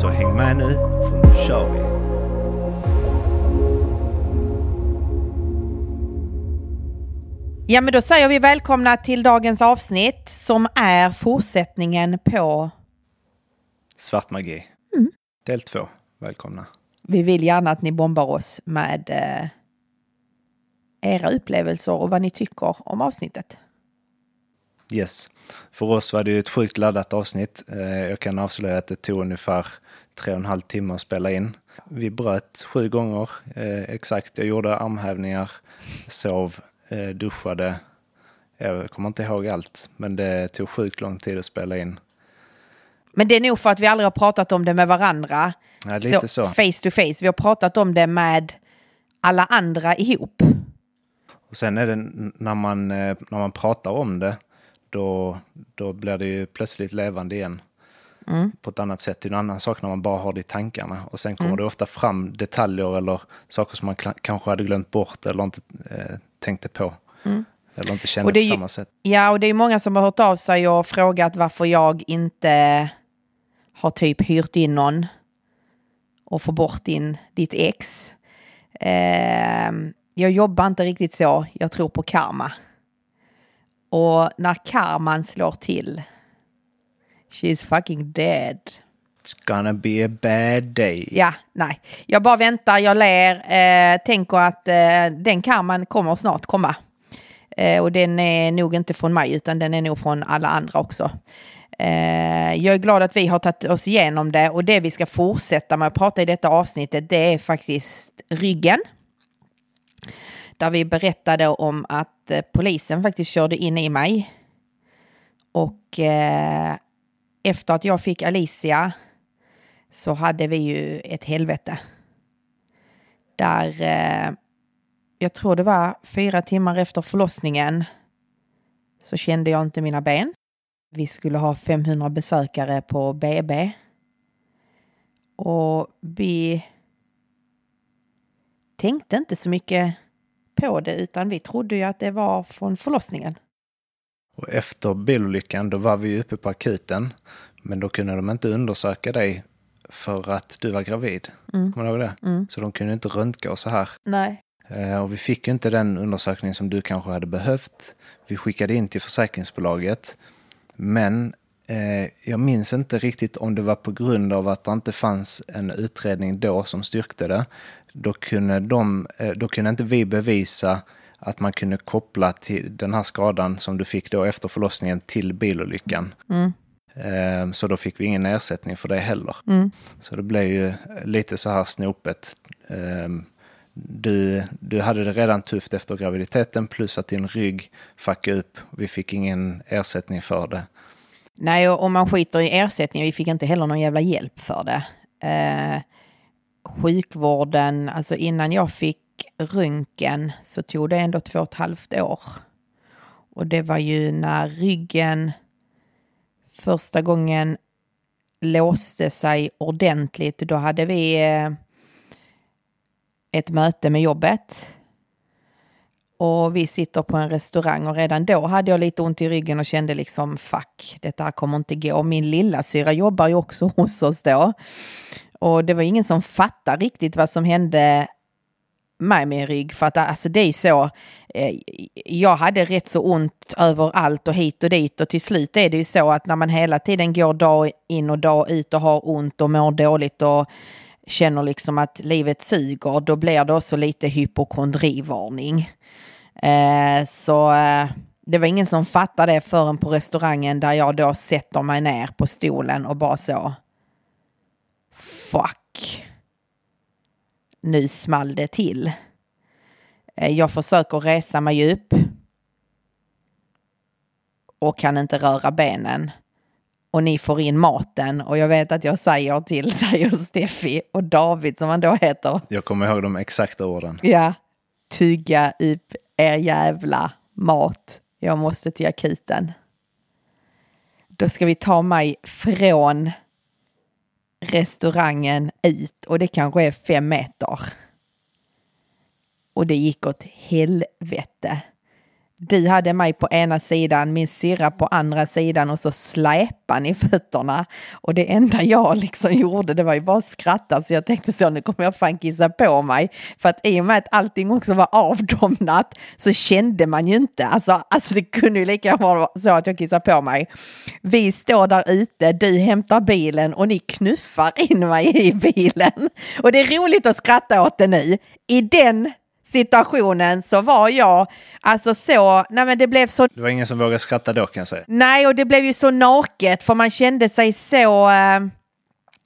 Så häng med nu, för nu kör vi! Ja, men då säger vi välkomna till dagens avsnitt som är fortsättningen på Svart magi. Del två. Välkomna. Vi vill gärna att ni bombar oss med eh, era upplevelser och vad ni tycker om avsnittet. Yes. För oss var det ju ett sjukt laddat avsnitt. Eh, Jag kan avslöja att det tog ungefär tre och en halv timme att spela in. Vi bröt sju gånger eh, exakt. Jag gjorde armhävningar, sov, eh, duschade. Jag kommer inte ihåg allt, men det tog sjukt lång tid att spela in. Men det är nog för att vi aldrig har pratat om det med varandra. Ja, lite så. Face to face. Vi har pratat om det med alla andra ihop. Och sen är det när man, eh, när man pratar om det, då, då blir det ju plötsligt levande igen. På ett annat sätt. Det är en annan sak när man bara har det i tankarna. Och sen kommer det ofta fram detaljer eller saker som man kanske hade glömt bort eller inte eh, tänkte på. Eller inte kände på ju- samma sätt. Ja, och det är många som har hört av sig och frågat varför jag inte har typ hyrt in någon och få bort din, ditt ex. Ehm, jag jobbar inte riktigt så. Jag tror på karma. Och när karman slår till, she's fucking dead. It's gonna be a bad day. Ja, nej. Jag bara väntar, jag ler, eh, tänker att eh, den karman kommer snart komma. Eh, och den är nog inte från mig, utan den är nog från alla andra också. Eh, jag är glad att vi har tagit oss igenom det och det vi ska fortsätta med att prata i detta avsnittet, det är faktiskt ryggen. Där vi berättade om att eh, polisen faktiskt körde in i mig. Och eh, efter att jag fick Alicia så hade vi ju ett helvete. Där eh, jag tror det var fyra timmar efter förlossningen så kände jag inte mina ben. Vi skulle ha 500 besökare på BB. Och vi tänkte inte så mycket på det utan vi trodde ju att det var från förlossningen. Och efter bilolyckan då var vi uppe på akuten. Men då kunde de inte undersöka dig för att du var gravid. Kommer du ihåg det? Så de kunde inte röntga och så här. Nej. Eh, Och vi fick ju inte den undersökning som du kanske hade behövt. Vi skickade in till försäkringsbolaget. Men eh, jag minns inte riktigt om det var på grund av att det inte fanns en utredning då som styrkte det. Då kunde, de, eh, då kunde inte vi bevisa att man kunde koppla till den här skadan som du fick då efter förlossningen till bilolyckan. Eh, Så då fick vi ingen ersättning för det heller. Så det blev ju lite så här snopet. Eh, Du, du hade det redan tufft efter graviditeten plus att din rygg fuckade upp. Vi fick ingen ersättning för det. Nej, och om man skiter i ersättning, vi fick inte heller någon jävla hjälp för det. Eh, sjukvården, alltså innan jag fick röntgen så tog det ändå två och ett halvt år. Och det var ju när ryggen första gången låste sig ordentligt. Då hade vi eh, ett möte med jobbet. Och vi sitter på en restaurang och redan då hade jag lite ont i ryggen och kände liksom fuck, detta här kommer inte gå. Min lilla syra jobbar ju också hos oss då. Och det var ingen som fattade riktigt vad som hände med min rygg. För att alltså det är så, eh, jag hade rätt så ont överallt och hit och dit och till slut är det ju så att när man hela tiden går dag in och dag ut och har ont och mår dåligt och känner liksom att livet suger, då blir det också lite hypokondrivarning. Eh, så eh, det var ingen som fattade det förrän på restaurangen där jag då sätter mig ner på stolen och bara så. Fuck. Nu small det till. Eh, jag försöker resa mig upp. Och kan inte röra benen. och ni får in maten. Och jag vet att jag säger till dig och Steffi och David som han då heter. Jag kommer ihåg de exakta orden. Ja, tygga upp er jävla mat. Jag måste till akuten. Då ska vi ta mig från restaurangen ut och det kanske är fem meter. Och det gick åt helvete. Du hade mig på ena sidan, min syrra på andra sidan och så släpade ni fötterna. Och det enda jag liksom gjorde det var ju bara att skratta så jag tänkte så nu kommer jag fan kissa på mig. För att i och med att allting också var avdomnat så kände man ju inte, alltså, alltså det kunde ju lika gärna vara så att jag kissade på mig. Vi står där ute, du hämtar bilen och ni knuffar in mig i bilen. Och det är roligt att skratta åt det nu. I den situationen så var jag alltså så, nej men det blev så... Det var ingen som vågade skratta då kan jag säga. Nej, och det blev ju så naket för man kände sig så, eh,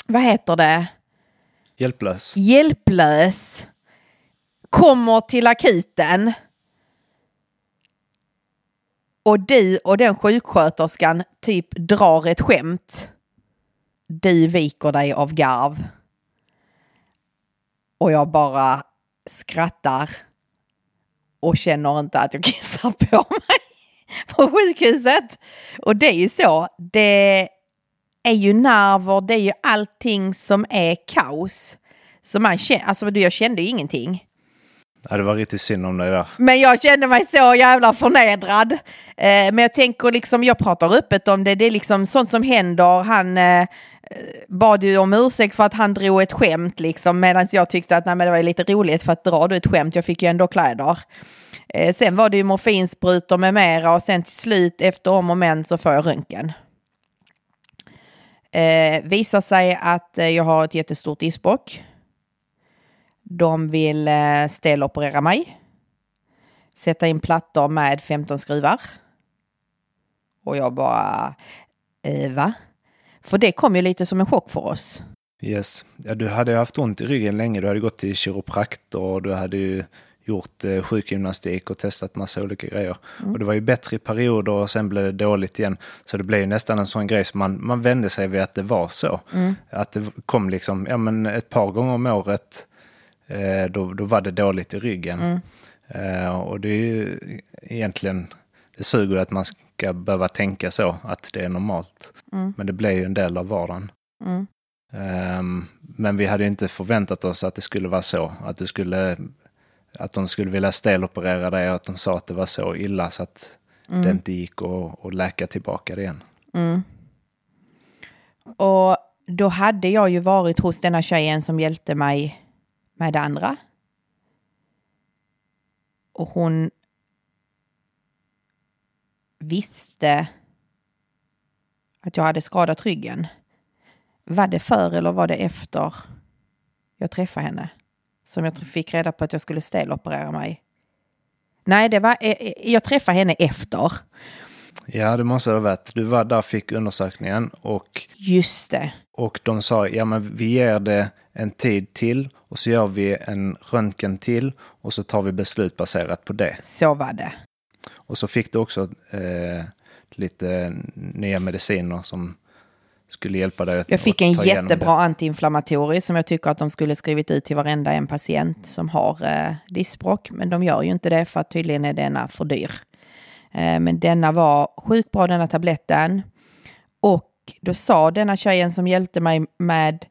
vad heter det? Hjälplös. Hjälplös. Kommer till akuten. Och du och den sjuksköterskan typ drar ett skämt. Du viker dig av garv. Och jag bara skrattar och känner inte att jag kissar på mig på sjukhuset. Och det är ju så, det är ju nerver, det är ju allting som är kaos. Så man känner, alltså jag kände ju ingenting. Ja, det var riktigt synd om dig där. Men jag kände mig så jävla förnedrad. Eh, men jag tänker liksom, jag pratar öppet om det, det är liksom sånt som händer. Han eh, bad ju om ursäkt för att han drog ett skämt liksom, medan jag tyckte att nej, men det var lite roligt för att dra du ett skämt, jag fick ju ändå kläder. Eh, sen var det ju morfinsprutor med mera och sen till slut efter om och men så får jag röntgen. Eh, visar sig att eh, jag har ett jättestort isbock. De vill eh, steloperera mig. Sätta in plattor med 15 skruvar. Och jag bara, eh, va? För det kom ju lite som en chock för oss. Yes. Ja, du hade ju haft ont i ryggen länge. Du hade gått till kiropraktor och du hade ju gjort eh, sjukgymnastik och testat massa olika grejer. Mm. Och det var ju bättre i perioder och sen blev det dåligt igen. Så det blev ju nästan en sån grej som man, man vände sig vid att det var så. Mm. Att det kom liksom, ja men ett par gånger om året, eh, då, då var det dåligt i ryggen. Mm. Eh, och det är ju egentligen, det suger att man ska behöva tänka så, att det är normalt. Mm. Men det blir ju en del av vardagen. Mm. Um, men vi hade inte förväntat oss att det skulle vara så, att, du skulle, att de skulle vilja steloperera dig och att de sa att det var så illa så att mm. det inte gick att, att läka tillbaka det igen. Mm. Och då hade jag ju varit hos denna tjejen som hjälpte mig med det andra. Och hon visste att jag hade skadat ryggen. Var det för eller var det efter jag träffade henne? Som jag fick reda på att jag skulle steloperera mig. Nej, det var, eh, eh, jag träffade henne efter. Ja, det måste ha varit. Du var där, fick undersökningen och... Just det. Och de sa, ja men vi ger det en tid till och så gör vi en röntgen till och så tar vi beslut baserat på det. Så var det. Och så fick du också eh, lite nya mediciner som skulle hjälpa dig att Jag fick en jättebra antiinflammatorie som jag tycker att de skulle skrivit ut till varenda en patient som har eh, diskbråck. Men de gör ju inte det för att tydligen är denna för dyr. Eh, men denna var sjukt bra denna tabletten. Och då sa denna tjejen som hjälpte mig med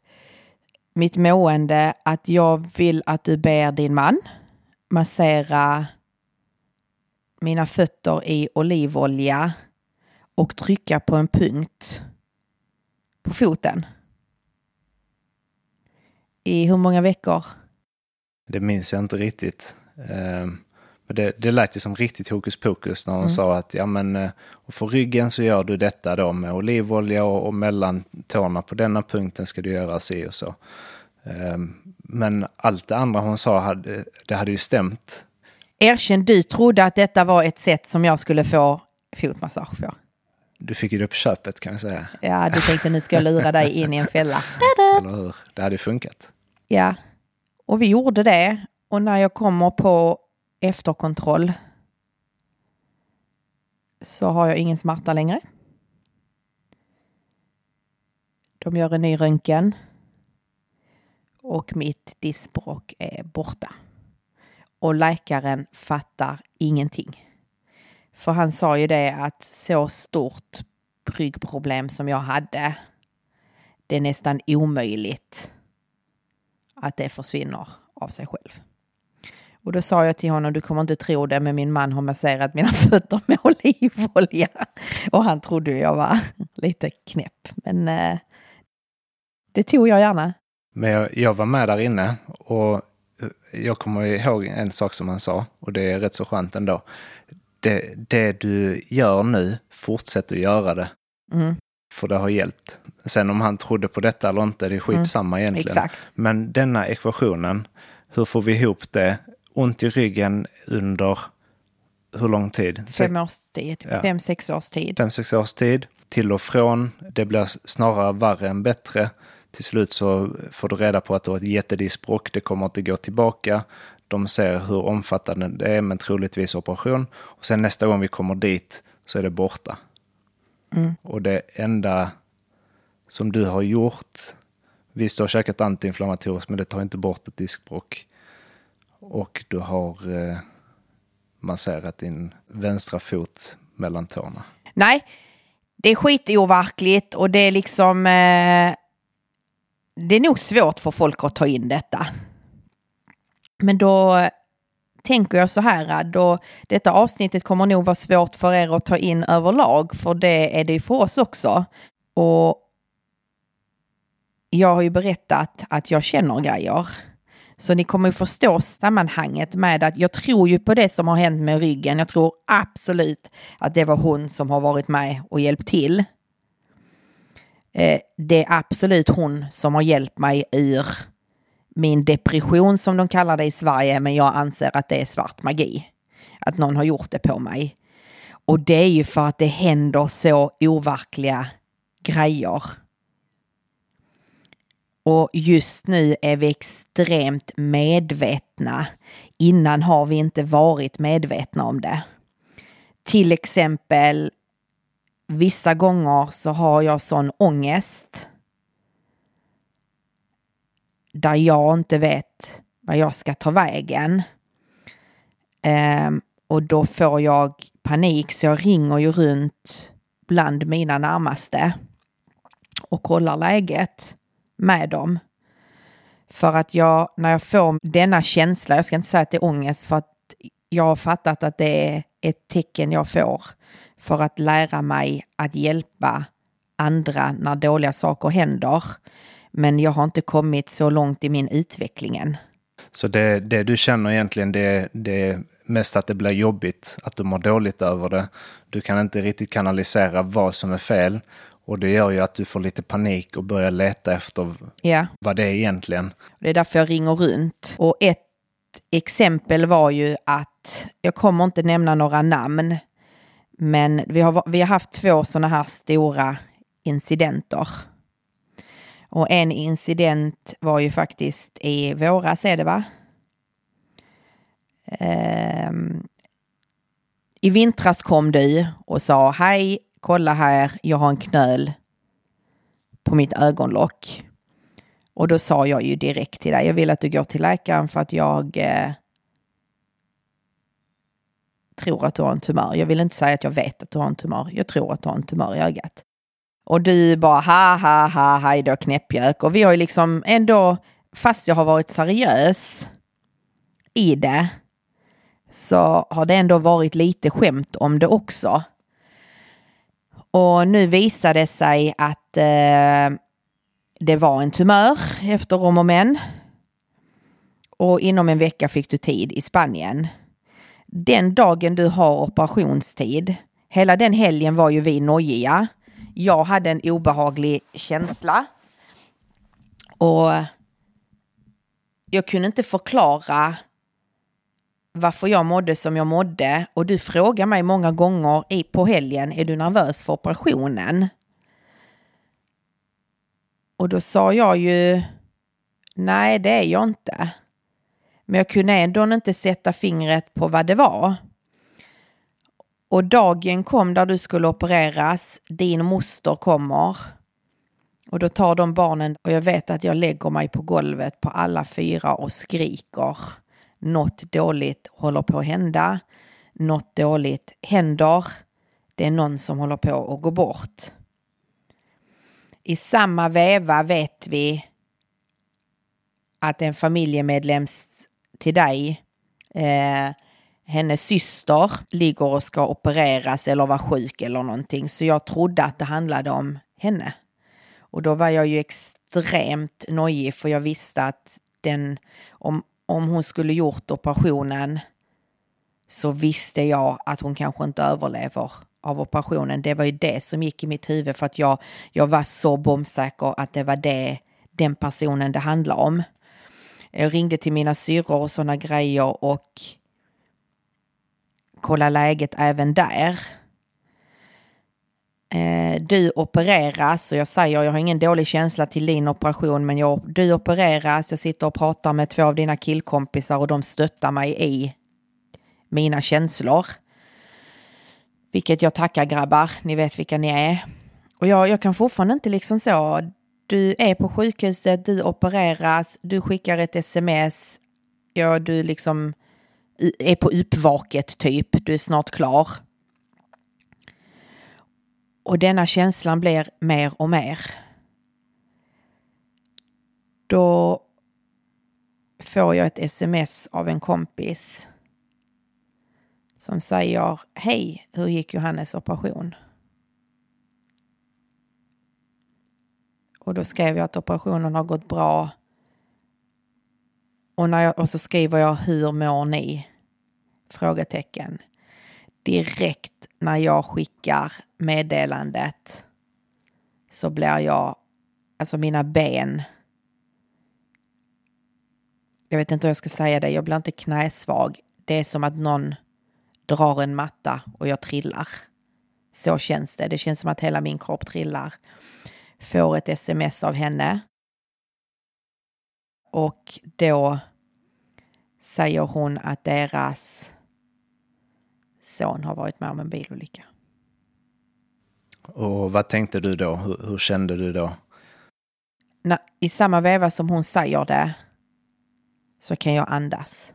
mitt mående att jag vill att du ber din man massera mina fötter i olivolja och trycka på en punkt på foten. I hur många veckor? Det minns jag inte riktigt. Ehm, men det, det lät ju som riktigt hokus pokus när hon mm. sa att ja men eh, och för ryggen så gör du detta då med olivolja och, och mellan tårna på denna punkten ska du göra si och så. Ehm, men allt det andra hon sa, hade, det hade ju stämt. Erkänn, du trodde att detta var ett sätt som jag skulle få fotmassage på. Du fick ju det på köpet kan jag säga. Ja, du tänkte nu ska jag lura dig in i en fälla. Eller hur? Det hade ju funkat. Ja, och vi gjorde det. Och när jag kommer på efterkontroll så har jag ingen smärta längre. De gör en ny röntgen. Och mitt diskbråck är borta. Och läkaren fattar ingenting. För han sa ju det att så stort ryggproblem som jag hade, det är nästan omöjligt att det försvinner av sig själv. Och då sa jag till honom, du kommer inte tro det, men min man har masserat mina fötter med olivolja. Och han trodde jag var lite knäpp. Men eh, det tog jag gärna. Men jag, jag var med där inne och jag kommer ihåg en sak som han sa och det är rätt så skönt ändå. Det, det du gör nu, fortsätt att göra det. Mm. För det har hjälpt. Sen om han trodde på detta eller inte, det är skitsamma mm. egentligen. Exakt. Men denna ekvationen, hur får vi ihop det? Ont i ryggen under hur lång tid? Fem års tid. Ja. Fem, sex års tid. Fem, sex års tid. Till och från. Det blir snarare värre än bättre. Till slut så får du reda på att du har ett jättediskbråck. Det kommer inte gå tillbaka. De ser hur omfattande det är, men troligtvis operation. Och sen nästa gång vi kommer dit så är det borta. Mm. Och det enda som du har gjort, visst du har käkat antiinflammatoriskt, men det tar inte bort ett diskbråck. Och du har eh, masserat din vänstra fot mellan tårna. Nej, det är skitoverkligt och det är liksom... Eh, det är nog svårt för folk att ta in detta. Men då tänker jag så här, då detta avsnittet kommer nog vara svårt för er att ta in överlag, för det är det ju för oss också. Och jag har ju berättat att jag känner grejer. Så ni kommer ju förstå sammanhanget med att jag tror ju på det som har hänt med ryggen. Jag tror absolut att det var hon som har varit med och hjälpt till. Eh, det är absolut hon som har hjälpt mig ur min depression som de kallar det i Sverige, men jag anser att det är svart magi. Att någon har gjort det på mig. Och det är ju för att det händer så overkliga grejer. Och just nu är vi extremt medvetna. Innan har vi inte varit medvetna om det. Till exempel vissa gånger så har jag sån ångest där jag inte vet vad jag ska ta vägen. Um, och då får jag panik så jag ringer ju runt bland mina närmaste och kollar läget med dem. För att jag, när jag får denna känsla, jag ska inte säga att det är ångest för att jag har fattat att det är ett tecken jag får för att lära mig att hjälpa andra när dåliga saker händer. Men jag har inte kommit så långt i min utveckling än. Så det, det du känner egentligen, det, det är mest att det blir jobbigt, att du mår dåligt över det. Du kan inte riktigt kanalisera vad som är fel och det gör ju att du får lite panik och börjar leta efter ja. vad det är egentligen. Det är därför jag ringer runt. Och ett exempel var ju att, jag kommer inte nämna några namn, men vi har, vi har haft två sådana här stora incidenter. Och en incident var ju faktiskt i våras är det va? Um, I vintras kom du och sa hej, kolla här, jag har en knöl på mitt ögonlock. Och då sa jag ju direkt till dig, jag vill att du går till läkaren för att jag eh, tror att du har en tumör. Jag vill inte säga att jag vet att du har en tumör. Jag tror att du har en tumör i ögat. Och du bara ha ha ha hej då knäppjök. Och vi har ju liksom ändå, fast jag har varit seriös i det, så har det ändå varit lite skämt om det också. Och nu visar det sig att eh, det var en tumör efter om och men. Och inom en vecka fick du tid i Spanien. Den dagen du har operationstid, hela den helgen var ju vi nojiga. Jag hade en obehaglig känsla. Och jag kunde inte förklara varför jag mådde som jag mådde och du frågar mig många gånger i, på helgen, är du nervös för operationen? Och då sa jag ju, nej det är jag inte. Men jag kunde ändå inte sätta fingret på vad det var. Och dagen kom där du skulle opereras, din moster kommer Och då tar de barnen och jag vet att jag lägger mig på golvet på alla fyra och skriker. Något dåligt håller på att hända. Något dåligt händer. Det är någon som håller på att gå bort. I samma veva vet vi att en familjemedlem till dig, eh, hennes syster, ligger och ska opereras eller vara sjuk eller någonting. Så jag trodde att det handlade om henne. Och då var jag ju extremt nojig för jag visste att den, om, om hon skulle gjort operationen så visste jag att hon kanske inte överlever av operationen. Det var ju det som gick i mitt huvud för att jag, jag var så bombsäker att det var det, den personen det handlade om. Jag ringde till mina syrror och sådana grejer och kollade läget även där. Eh, du opereras och jag säger jag har ingen dålig känsla till din operation men jag, du opereras, jag sitter och pratar med två av dina killkompisar och de stöttar mig i mina känslor. Vilket jag tackar grabbar, ni vet vilka ni är. Och jag, jag kan fortfarande inte liksom så, du är på sjukhuset, du opereras, du skickar ett sms, ja du liksom är på uppvaket typ, du är snart klar. Och denna känslan blir mer och mer. Då får jag ett sms av en kompis som säger Hej, hur gick Johannes operation? Och då skrev jag att operationen har gått bra. Och, när jag, och så skriver jag hur mår ni? Frågetecken. Direkt när jag skickar meddelandet så blir jag, alltså mina ben. Jag vet inte hur jag ska säga det, jag blir inte knäsvag. Det är som att någon drar en matta och jag trillar. Så känns det. Det känns som att hela min kropp trillar. Får ett sms av henne. Och då säger hon att deras son har varit med om en bilolycka. Och vad tänkte du då? Hur, hur kände du då? Na, I samma veva som hon säger det så kan jag andas.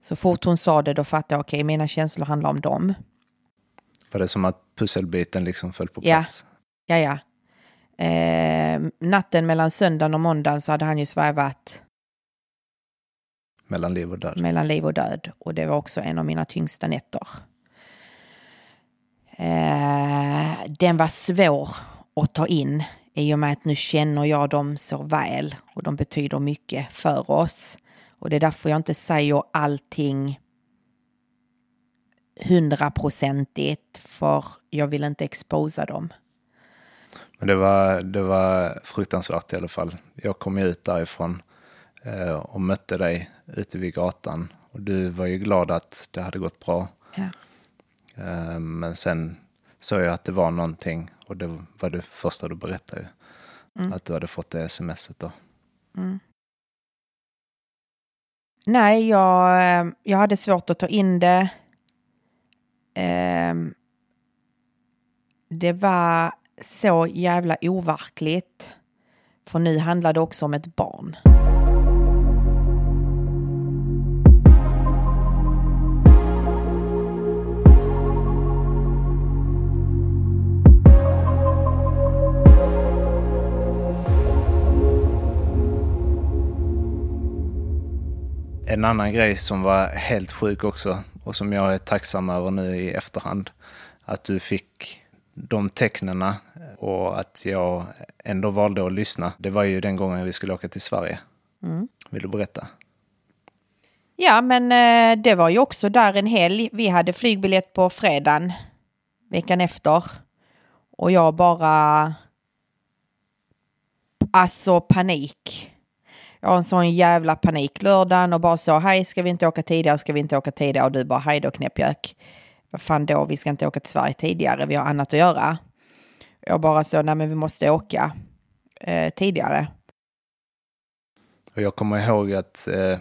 Så fort hon sa det då fattade jag, okej, okay, mina känslor handlar om dem. Var det som att pusselbiten liksom föll på plats? Ja, ja. ja. Eh, natten mellan söndagen och måndagen så hade han ju svävat mellan liv och död. Mellan liv och död. Och det var också en av mina tyngsta nätter. Eh, den var svår att ta in i och med att nu känner jag dem så väl och de betyder mycket för oss. Och det är därför jag inte säger allting hundraprocentigt för jag vill inte exposa dem. Men det var, det var fruktansvärt i alla fall. Jag kom ut därifrån eh, och mötte dig ute vid gatan och du var ju glad att det hade gått bra. Ja. Eh, men sen såg jag att det var någonting och det var det första du berättade. Mm. Att du hade fått det smset då. Mm. Nej, jag, eh, jag hade svårt att ta in det. Um, det var så jävla overkligt. För nu handlar det också om ett barn. En annan grej som var helt sjuk också och som jag är tacksam över nu i efterhand. Att du fick de tecknena och att jag ändå valde att lyssna. Det var ju den gången vi skulle åka till Sverige. Mm. Vill du berätta? Ja, men eh, det var ju också där en helg. Vi hade flygbiljett på fredagen veckan efter. Och jag bara... Alltså panik jag har en sån jävla panik lördagen och bara så, hej ska vi inte åka tidigare, ska vi inte åka tidigare och du bara, hej då knäppjök. Vad fan då, vi ska inte åka till Sverige tidigare, vi har annat att göra. Jag bara så, nej men vi måste åka eh, tidigare. Och jag kommer ihåg att eh,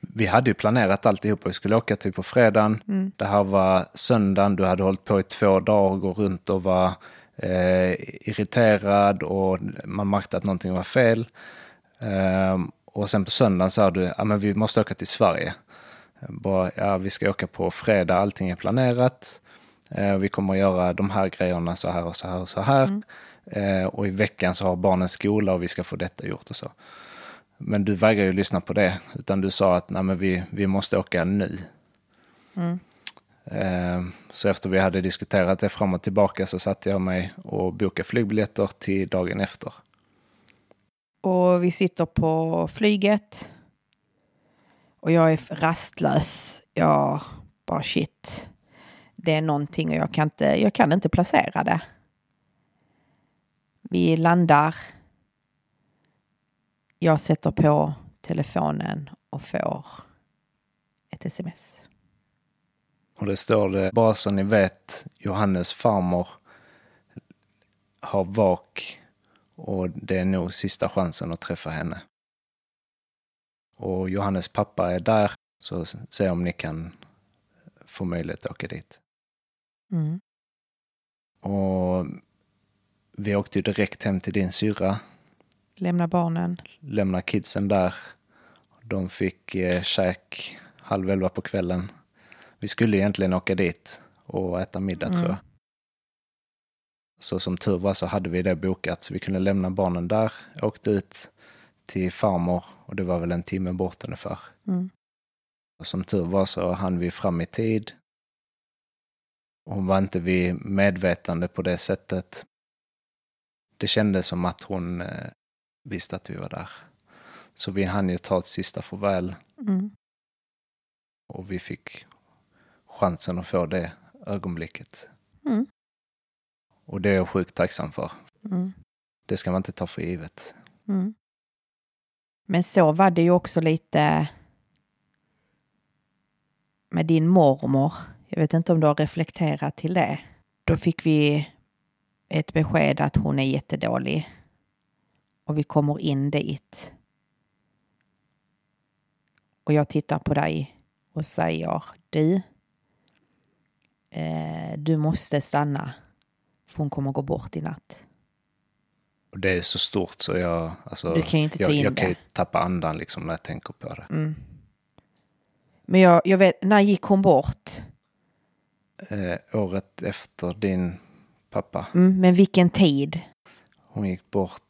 vi hade ju planerat alltihop. Vi skulle åka typ på fredagen. Mm. Det här var söndagen. Du hade hållit på i två dagar, gå runt och vara eh, irriterad och man märkte att någonting var fel. Eh, och sen på söndagen sa du, ja men vi måste åka till Sverige. Bara, ja, vi ska åka på fredag, allting är planerat. Eh, vi kommer att göra de här grejerna så här och så här och så här. Mm. Eh, och i veckan så har barnen skola och vi ska få detta gjort och så. Men du vägrar ju lyssna på det, utan du sa att Nej, men vi, vi måste åka nu. Mm. Eh, så efter vi hade diskuterat det fram och tillbaka så satte jag mig och bokade flygbiljetter till dagen efter. Och vi sitter på flyget. Och jag är rastlös. Jag bara shit. Det är någonting och jag kan inte, jag kan inte placera det. Vi landar. Jag sätter på telefonen och får ett sms. Och det står det, bara så ni vet, Johannes farmor har vak och det är nog sista chansen att träffa henne. Och Johannes pappa är där, så se om ni kan få möjlighet att åka dit. Mm. Och vi åkte ju direkt hem till din syrra. Lämna barnen. Lämna kidsen där. De fick eh, käk halv elva på kvällen. Vi skulle egentligen åka dit och äta middag mm. tror jag. Så som tur var så hade vi det bokat. Vi kunde lämna barnen där, åkte ut till farmor och det var väl en timme bort ungefär. Mm. Och som tur var så hann vi fram i tid. Hon var inte vid medvetande på det sättet. Det kändes som att hon eh, visste att vi var där. Så vi hann ju ta ett sista farväl. Mm. Och vi fick chansen att få det ögonblicket. Mm. Och det är jag sjukt tacksam för. Mm. Det ska man inte ta för givet. Mm. Men så var det ju också lite med din mormor. Jag vet inte om du har reflekterat till det. Då fick vi ett besked att hon är jättedålig. Och vi kommer in dit. Och jag tittar på dig och säger du, eh, du måste stanna för hon kommer gå bort i natt. Och det är så stort så jag, alltså, du kan ju inte ta jag, in jag det. kan ju tappa andan liksom när jag tänker på det. Mm. Men jag, jag vet, när gick hon bort? Eh, året efter din pappa. Mm, men vilken tid? Hon gick bort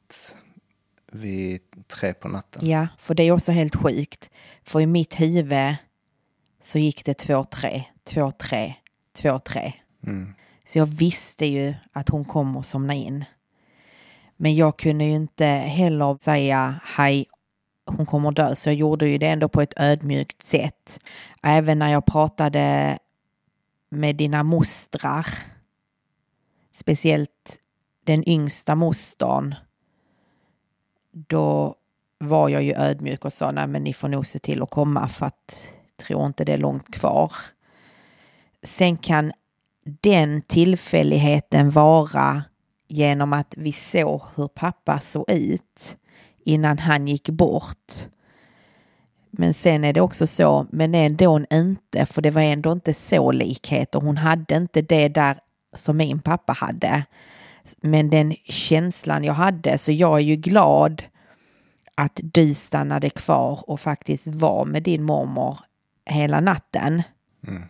vid tre på natten. Ja, för det är också helt sjukt. För i mitt huvud så gick det två, tre, två, tre, två, tre. Mm. Så jag visste ju att hon kommer somna in. Men jag kunde ju inte heller säga hej, hon kommer dö. Så jag gjorde ju det ändå på ett ödmjukt sätt. Även när jag pratade med dina mostrar. Speciellt den yngsta mostern. Då var jag ju ödmjuk och sa nej men ni får nog se till att komma för att jag tror inte det är långt kvar. Sen kan den tillfälligheten vara genom att vi såg hur pappa såg ut innan han gick bort. Men sen är det också så, men ändå inte, för det var ändå inte så likheter. Hon hade inte det där som min pappa hade. Men den känslan jag hade, så jag är ju glad att du stannade kvar och faktiskt var med din mormor hela natten. Mm.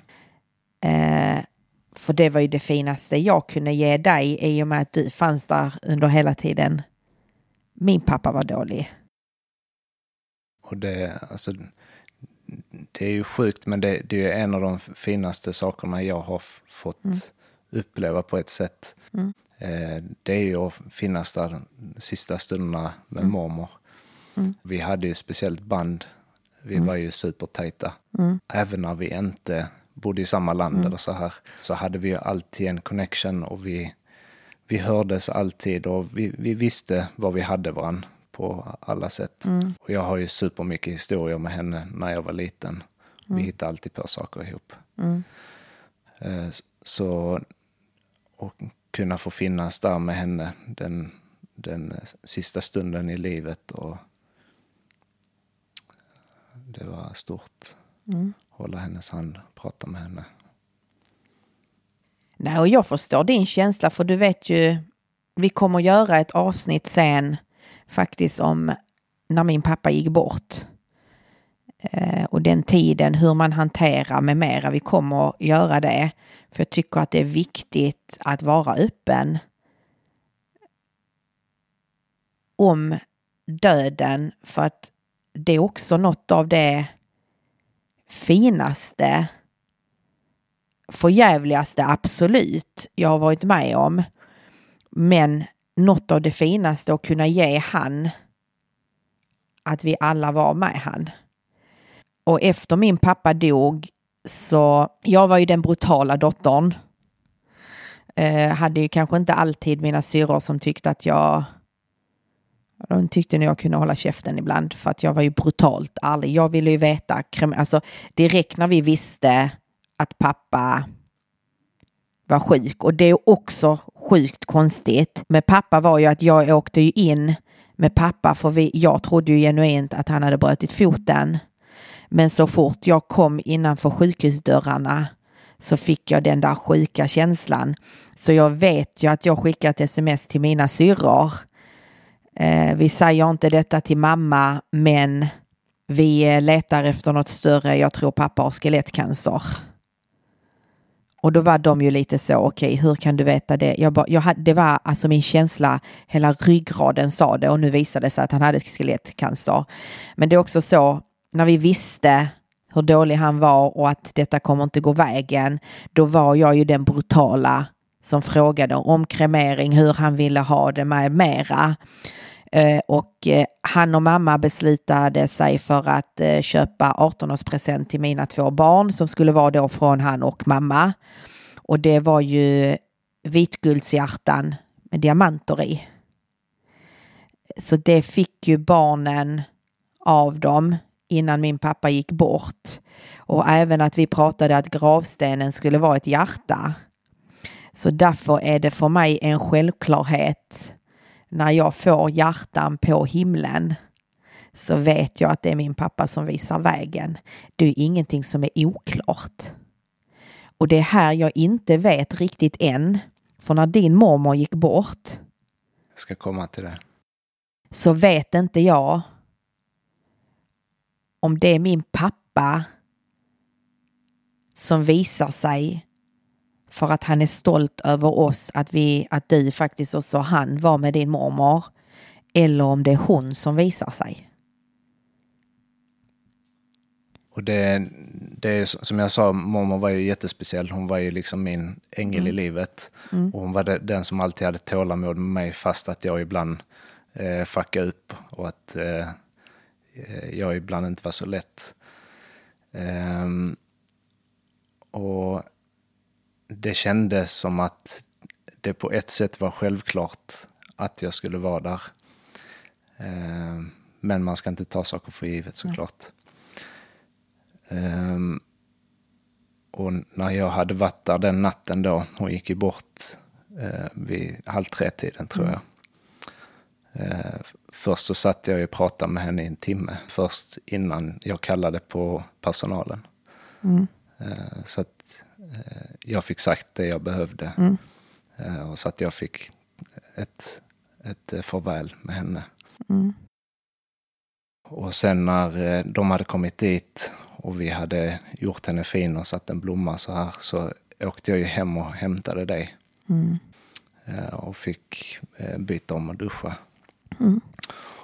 Eh, för det var ju det finaste jag kunde ge dig i och med att du fanns där under hela tiden min pappa var dålig. Och det, alltså, det är ju sjukt, men det, det är en av de finaste sakerna jag har fått mm. uppleva på ett sätt. Mm. Eh, det är ju att finnas där de sista stunderna med mm. mormor. Mm. Vi hade ju speciellt band. Vi mm. var ju supertajta. Mm. Även när vi inte bodde i samma land mm. eller så här, så hade vi ju alltid en connection och vi, vi hördes alltid och vi, vi visste vad vi hade varandra på alla sätt. Mm. Och jag har ju supermycket historier med henne när jag var liten. Vi mm. hittade alltid på saker ihop. Mm. Eh, så, och kunna få finnas där med henne den, den sista stunden i livet och det var stort. Mm hålla hennes hand, prata med henne. Nej, och jag förstår din känsla, för du vet ju vi kommer göra ett avsnitt sen faktiskt om när min pappa gick bort. Eh, och den tiden, hur man hanterar med mera. Vi kommer göra det. För jag tycker att det är viktigt att vara öppen om döden för att det är också något av det finaste, förjävligaste absolut jag har varit med om. Men något av det finaste att kunna ge han att vi alla var med han. Och efter min pappa dog så jag var ju den brutala dottern. Eh, hade ju kanske inte alltid mina syrror som tyckte att jag de tyckte nog jag kunde hålla käften ibland för att jag var ju brutalt ärlig. Jag ville ju veta, alltså direkt när vi visste att pappa var sjuk och det är också sjukt konstigt. Med pappa var ju att jag åkte ju in med pappa för vi, jag trodde ju genuint att han hade brutit foten. Men så fort jag kom innanför sjukhusdörrarna så fick jag den där sjuka känslan. Så jag vet ju att jag skickat sms till mina syrror Eh, vi säger inte detta till mamma, men vi letar efter något större. Jag tror pappa har skelettcancer. Och då var de ju lite så, okej, okay, hur kan du veta det? Jag bara, jag hade, det var alltså min känsla, hela ryggraden sa det och nu visade det sig att han hade skelettcancer. Men det är också så, när vi visste hur dålig han var och att detta kommer inte gå vägen, då var jag ju den brutala som frågade om kremering, hur han ville ha det med mera. Eh, och eh, han och mamma beslutade sig för att eh, köpa 18-årspresent till mina två barn som skulle vara då från han och mamma. Och det var ju vitguldshjärtan med diamanter i. Så det fick ju barnen av dem innan min pappa gick bort. Och även att vi pratade att gravstenen skulle vara ett hjärta. Så därför är det för mig en självklarhet när jag får hjärtan på himlen så vet jag att det är min pappa som visar vägen. Det är ingenting som är oklart. Och det är här jag inte vet riktigt än. För när din mormor gick bort. Jag ska komma till det. Så vet inte jag om det är min pappa som visar sig för att han är stolt över oss, att, vi, att du faktiskt också han var med din mormor. Eller om det är hon som visar sig. Och det, det är som jag sa, mormor var ju jättespeciell. Hon var ju liksom min ängel mm. i livet. Mm. Och hon var den som alltid hade tålamod med mig fast att jag ibland eh, fuckade upp och att eh, jag ibland inte var så lätt. Um, och det kändes som att det på ett sätt var självklart att jag skulle vara där. Eh, men man ska inte ta saker för givet såklart. Mm. och när jag hade varit där den natten då, hon gick ju bort eh, vid halv tre-tiden tror mm. jag. först så satt jag och pratade med henne i en timme, först innan jag kallade på personalen. Mm. så att jag fick sagt det jag behövde. Mm. Eh, och så att jag fick ett, ett eh, farväl med henne. Mm. Och sen när de hade kommit dit och vi hade gjort henne fin och satt en blomma så här så åkte jag ju hem och hämtade dig. Mm. Och fick byta om och duscha. Mm.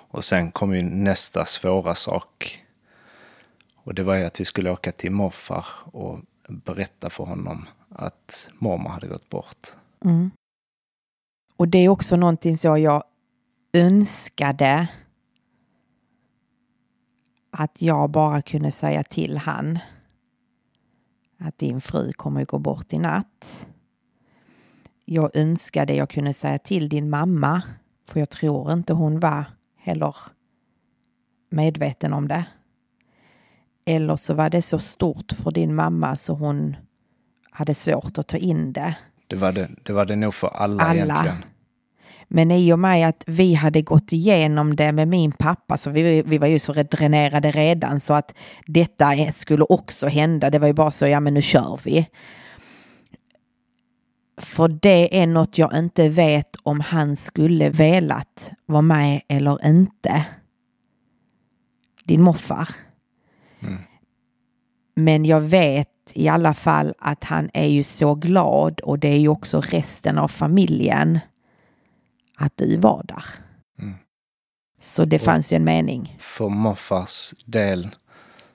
Och sen kom ju nästa svåra sak. Och det var ju att vi skulle åka till morfar och berätta för honom att mormor hade gått bort. Mm. Och det är också någonting så jag önskade att jag bara kunde säga till han att din fru kommer att gå bort i natt. Jag önskade jag kunde säga till din mamma, för jag tror inte hon var heller medveten om det. Eller så var det så stort för din mamma så hon hade svårt att ta in det. Det var det, det, var det nog för alla, alla. egentligen. Men i och med att vi hade gått igenom det med min pappa, så vi, vi var ju så dränerade redan så att detta skulle också hända. Det var ju bara så, ja men nu kör vi. För det är något jag inte vet om han skulle velat vara med eller inte. Din morfar. Mm. Men jag vet i alla fall att han är ju så glad och det är ju också resten av familjen att du var där. Mm. Så det Och- fanns ju en mening. För morfars del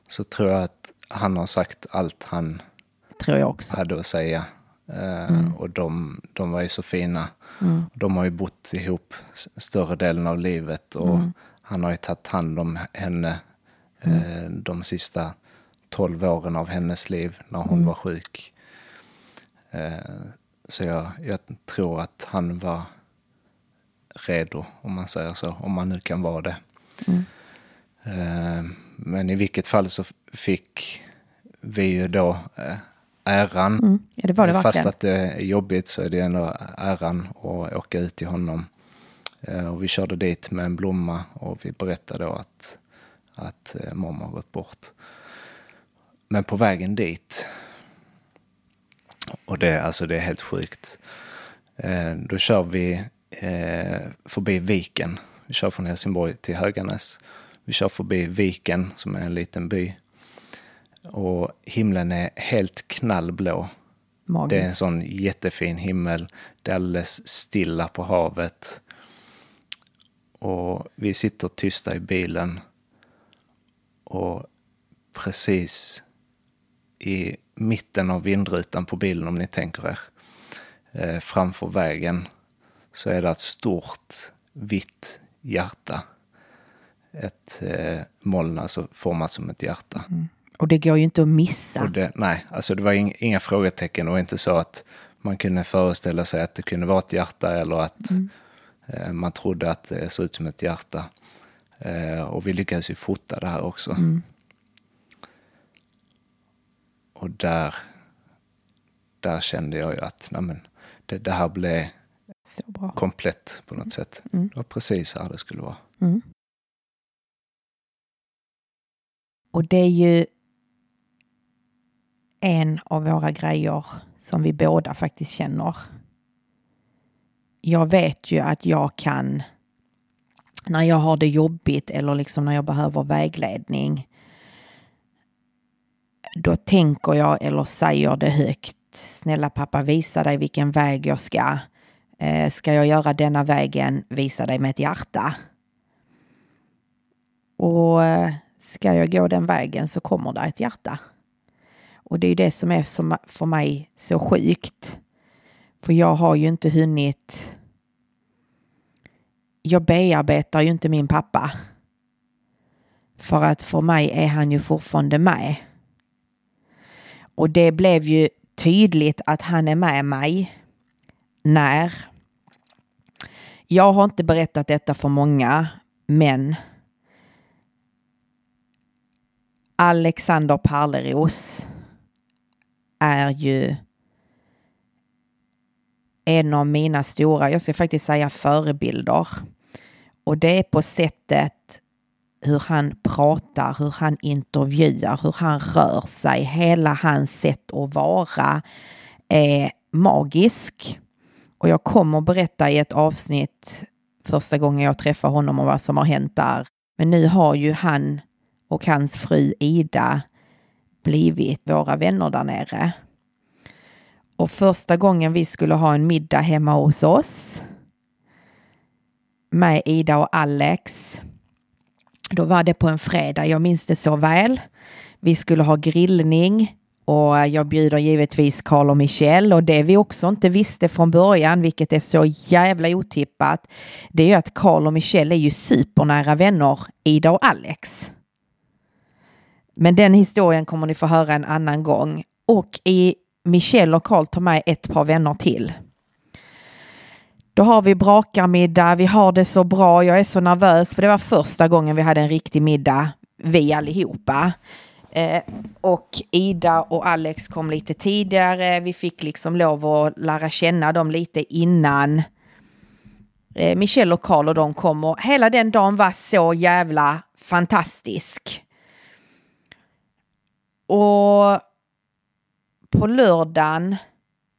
så tror jag att han har sagt allt han Tror jag också. hade att säga. Eh, Mm. Och de, de var ju så fina. Mm. De har ju bott ihop större delen av livet och Mm. han har ju tagit hand om henne eh, de sista tolv åren av hennes liv när hon Mm. var sjuk. Eh, så jag, jag tror att han var redo, om man säger så, om man nu kan vara det. Mm. Eh, men i vilket fall så fick vi ju då äran Mm. Ja, det var det Fast att det är jobbigt så är det ändå äran att åka ut till honom. Och vi körde dit med en blomma och vi berättade då att, att eh, mamma har gått bort. Men på vägen dit, och det, alltså det är helt sjukt, eh, då kör vi eh, förbi Viken. Vi kör från Helsingborg till Höganäs. Vi kör förbi Viken som är en liten by. Och himlen är helt knallblå. Det är en sån jättefin himmel. Det är alldeles stilla på havet. Och vi sitter tysta i bilen. Och precis i mitten av vindrutan på bilen, om ni tänker er, eh, framför vägen, så är det ett stort vitt hjärta. Ett eh, moln, alltså format som ett hjärta. Och det går ju inte att missa. Det, nej, alltså det var ing, inga frågetecken och inte så att man kunde föreställa sig att det kunde vara ett hjärta eller att eh, man trodde att det såg ut som ett hjärta. Eh, och vi lyckades ju fota det här också. Och där, där kände jag ju att nej men, det, det här blev komplett på något sätt. Mm. Det var precis här det skulle vara. Mm. Och det är ju en av våra grejer som vi båda faktiskt känner. Jag vet ju att jag kan, när jag har det jobbigt eller liksom när jag behöver vägledning, då tänker jag eller säger det högt. Snälla pappa, visa dig vilken väg jag ska. Eh, ska jag göra denna vägen, visa dig med ett hjärta. Och eh, ska jag gå den vägen så kommer det ett hjärta. Och det är det som är för mig så sjukt. För jag har ju inte hunnit... Jag bearbetar ju inte min pappa. För att för mig är han ju fortfarande med. Och det blev ju tydligt att han är med mig när jag har inte berättat detta för många, men Alexander Perleros är ju en av mina stora, jag ska faktiskt säga förebilder. Och det är på sättet hur han pratar, hur han intervjuar, hur han rör sig. Hela hans sätt att vara är magisk. Och jag kommer berätta i ett avsnitt första gången jag träffar honom och vad som har hänt där. Men nu har ju han och hans fru Ida blivit våra vänner där nere. Och första gången vi skulle ha en middag hemma hos oss med Ida och Alex, då var det på en fredag, jag minns det så väl. Vi skulle ha grillning och jag bjuder givetvis Carl och Michelle och det vi också inte visste från början, vilket är så jävla otippat, det är ju att Carl och Michelle är ju supernära vänner, Ida och Alex. Men den historien kommer ni få höra en annan gång. Och i Michelle och Carl tar med ett par vänner till. Då har vi brakarmiddag, vi har det så bra, jag är så nervös för det var första gången vi hade en riktig middag, vi allihopa. Eh, och Ida och Alex kom lite tidigare, vi fick liksom lov att lära känna dem lite innan eh, Michelle och Carl och de kom och hela den dagen var så jävla fantastisk. Och på lördagen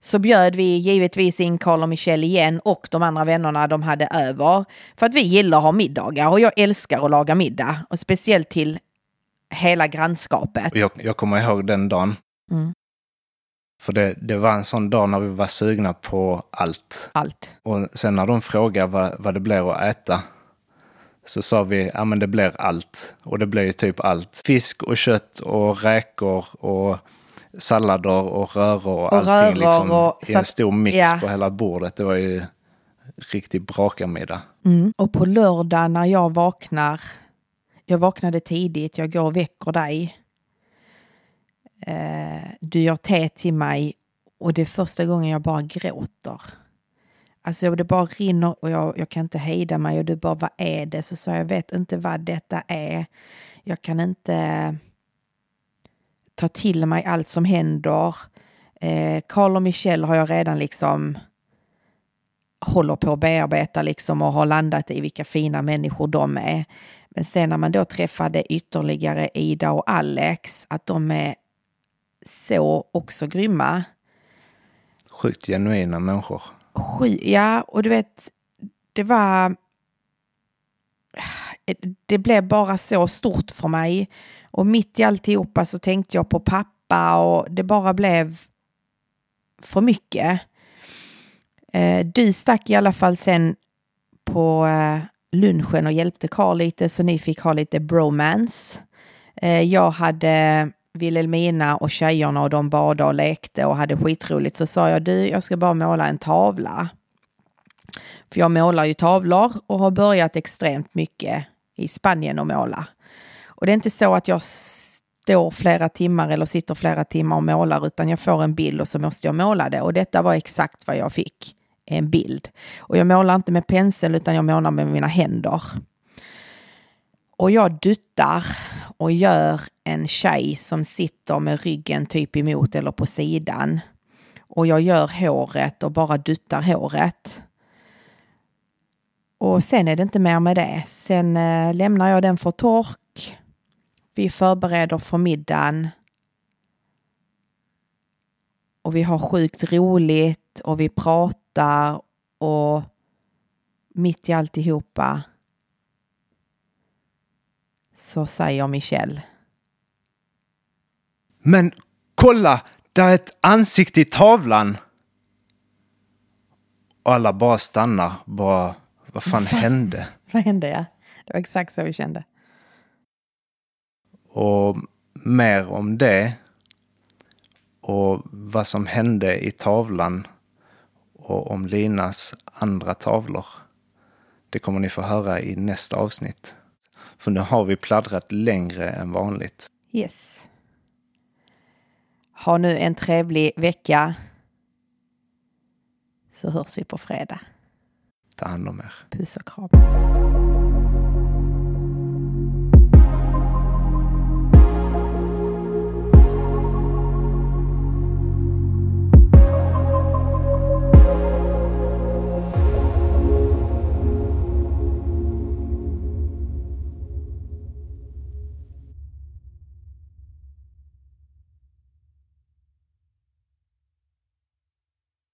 så bjöd vi givetvis in Carl och Michelle igen och de andra vännerna de hade över. För att vi gillar att ha middagar och jag älskar att laga middag. Och speciellt till hela grannskapet. Jag, jag kommer ihåg den dagen. Mm. För det, det var en sån dag när vi var sugna på allt. Allt. Och sen när de frågade vad, vad det blir att äta så sa vi, ja men det blir allt. Och det blev ju typ allt. Fisk och kött och räkor och sallader och röror och, Och allting röror liksom och- i en stor mix ja. på hela bordet. Det var ju riktigt brakarmiddag. Mm. Och på lördag när jag vaknar, jag vaknade tidigt, jag går och väcker dig. Eh, du gör te till mig och det är första gången jag bara gråter. Alltså det bara rinner och jag, jag kan inte hejda mig och du bara vad är det? Så sa jag vet inte vad detta är. Jag kan inte ta till mig allt som händer. Eh, Carl och Michelle har jag redan liksom håller på att bearbeta liksom och har landat i vilka fina människor de är. Men sen när man då träffade ytterligare Ida och Alex, att de är så också grymma. Sjukt genuina människor. Sky, ja, och du vet, det var... Det blev bara så stort för mig. Och mitt i alltihopa så tänkte jag på pappa och det bara blev för mycket. Eh, du stack i alla fall sen på eh, lunchen och hjälpte Carl lite så ni fick ha lite bromance. Eh, jag hade Vilhelmina och tjejerna och de badade och lekte och hade skitroligt så sa jag du, jag ska bara måla en tavla. För jag målar ju tavlor och har börjat extremt mycket i Spanien och måla. Och det är inte så att jag står flera timmar eller sitter flera timmar och målar utan jag får en bild och så måste jag måla det. Och detta var exakt vad jag fick, en bild. Och jag målar inte med pensel utan jag målar med mina händer. Och jag duttar och gör en tjej som sitter med ryggen typ emot eller på sidan. Och jag gör håret och bara duttar håret. Och sen är det inte mer med det. Sen eh, lämnar jag den för tork. Vi förbereder för middagen. Och vi har sjukt roligt och vi pratar och mitt i alltihopa så säger Michelle. Men kolla! Där är ett ansikte i tavlan! Och alla bara stannar. Bara, vad fan Fast- hände? Vad hände ja? Det var exakt så vi kände. Och mer om det och vad som hände i tavlan och om Linas andra tavlor. Det kommer ni få höra i nästa avsnitt. För nu har vi pladdrat längre än vanligt. Yes. Ha nu en trevlig vecka. Så hörs vi på fredag. Ta hand om er. Puss och kram.